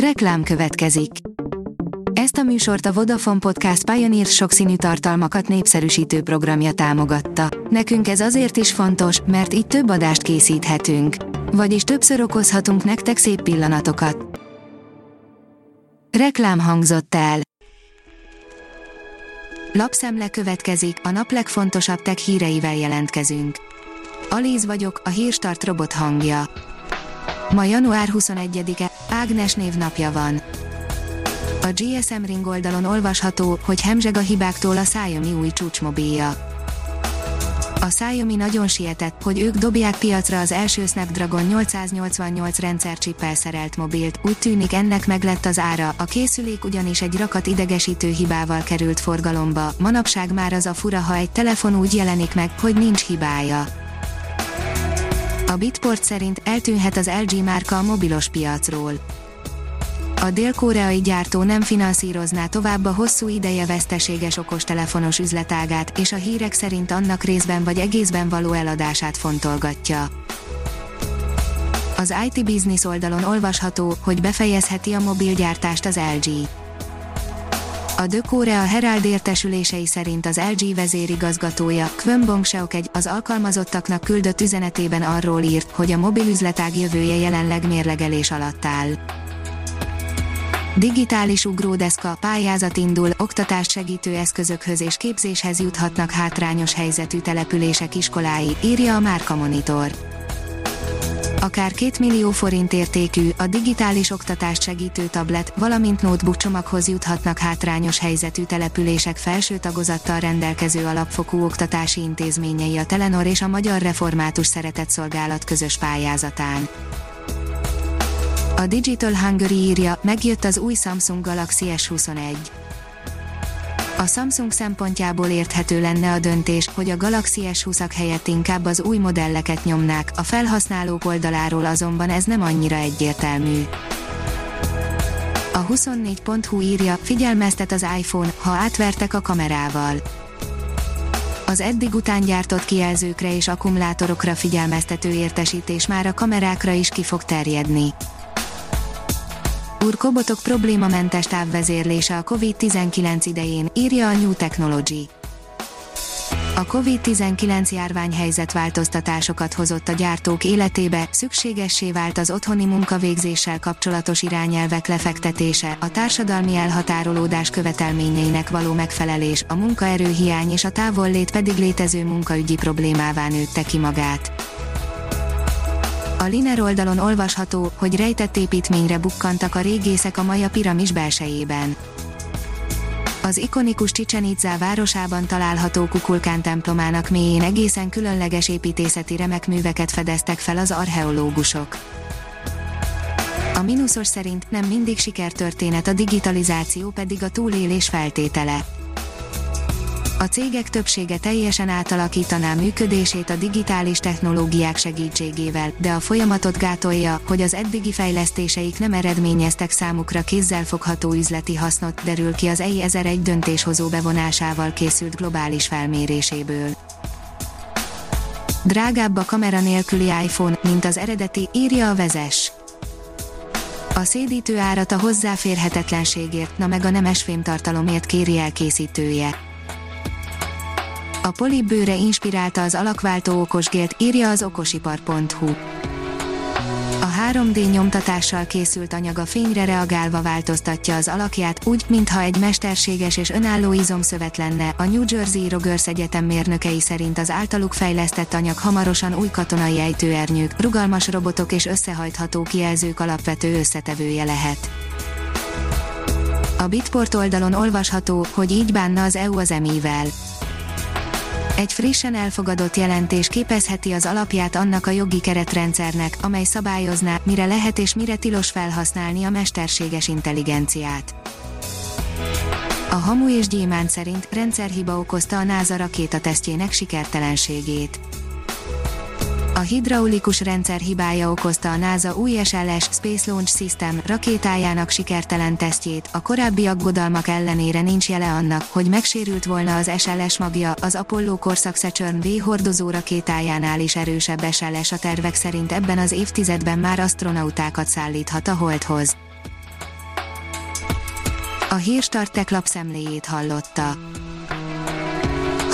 Reklám következik. Ezt a műsort a Vodafone Podcast Pioneer sokszínű tartalmakat népszerűsítő programja támogatta. Nekünk ez azért is fontos, mert így több adást készíthetünk. Vagyis többször okozhatunk nektek szép pillanatokat. Reklám hangzott el. Lapszemle következik, a nap legfontosabb tech híreivel jelentkezünk. Alíz vagyok, a hírstart robot hangja. Ma január 21-e, Ágnes névnapja van. A GSM Ring oldalon olvasható, hogy hemzseg a hibáktól a Xiaomi új csúcsmobilja. A Xiaomi nagyon sietett, hogy ők dobják piacra az első Snapdragon 888 rendszercsippel szerelt mobilt, úgy tűnik ennek meg lett az ára, a készülék ugyanis egy rakat idegesítő hibával került forgalomba, manapság már az a fura, ha egy telefon úgy jelenik meg, hogy nincs hibája. A Bitport szerint eltűnhet az LG márka a mobilos piacról. A dél-koreai gyártó nem finanszírozná tovább a hosszú ideje veszteséges okostelefonos üzletágát, és a hírek szerint annak részben vagy egészben való eladását fontolgatja. Az IT Business oldalon olvasható, hogy befejezheti a mobilgyártást az LG. A De Korea Herald értesülései szerint az LG vezérigazgatója, Kwon Bong Seok egy, az alkalmazottaknak küldött üzenetében arról írt, hogy a mobilüzletág jövője jelenleg mérlegelés alatt áll. Digitális ugródeszka, pályázat indul, oktatást segítő eszközökhöz és képzéshez juthatnak hátrányos helyzetű települések iskolái, írja a Márka Monitor akár 2 millió forint értékű, a digitális oktatást segítő tablet, valamint notebook csomaghoz juthatnak hátrányos helyzetű települések felső tagozattal rendelkező alapfokú oktatási intézményei a Telenor és a Magyar Református Szeretett Szolgálat közös pályázatán. A Digital Hungary írja, megjött az új Samsung Galaxy S21 a Samsung szempontjából érthető lenne a döntés, hogy a Galaxy S20-ak helyett inkább az új modelleket nyomnák, a felhasználók oldaláról azonban ez nem annyira egyértelmű. A 24.hu írja, figyelmeztet az iPhone, ha átvertek a kamerával. Az eddig után gyártott kijelzőkre és akkumulátorokra figyelmeztető értesítés már a kamerákra is ki fog terjedni. Urkobotok problémamentes távvezérlése a COVID-19 idején, írja a New Technology. A COVID-19 járványhelyzet változtatásokat hozott a gyártók életébe, szükségessé vált az otthoni munkavégzéssel kapcsolatos irányelvek lefektetése, a társadalmi elhatárolódás követelményeinek való megfelelés, a munkaerőhiány és a távollét pedig létező munkaügyi problémává nőtte ki magát. A Liner oldalon olvasható, hogy rejtett építményre bukkantak a régészek a Maja piramis belsejében. Az ikonikus Csicsenicá városában található Kukulkán templomának mélyén egészen különleges építészeti remekműveket fedeztek fel az archeológusok. A mínuszos szerint nem mindig sikertörténet a digitalizáció pedig a túlélés feltétele a cégek többsége teljesen átalakítaná működését a digitális technológiák segítségével, de a folyamatot gátolja, hogy az eddigi fejlesztéseik nem eredményeztek számukra kézzelfogható üzleti hasznot, derül ki az EI 1001 döntéshozó bevonásával készült globális felméréséből. Drágább a kamera nélküli iPhone, mint az eredeti, írja a vezes. A szédítő árat a hozzáférhetetlenségért, na meg a nemes fémtartalomért kéri elkészítője. A polibőre inspirálta az alakváltó okosgélt, írja az okosipar.hu. A 3D nyomtatással készült anyag a fényre reagálva változtatja az alakját, úgy, mintha egy mesterséges és önálló izomszövet lenne. A New Jersey Rogers Egyetem mérnökei szerint az általuk fejlesztett anyag hamarosan új katonai ejtőernyők, rugalmas robotok és összehajtható kijelzők alapvető összetevője lehet. A Bitport oldalon olvasható, hogy így bánna az EU az emivel egy frissen elfogadott jelentés képezheti az alapját annak a jogi keretrendszernek, amely szabályozná, mire lehet és mire tilos felhasználni a mesterséges intelligenciát. A Hamu és Gyémánt szerint rendszerhiba okozta a NASA rakétatesztjének sikertelenségét. A hidraulikus rendszer hibája okozta a NASA új SLS Space Launch System rakétájának sikertelen tesztjét, a korábbi aggodalmak ellenére nincs jele annak, hogy megsérült volna az SLS magja, az Apollo korszak Saturn V hordozó rakétájánál is erősebb SLS a tervek szerint ebben az évtizedben már astronautákat szállíthat a Holdhoz. hírstartek lapszemléjét hallotta.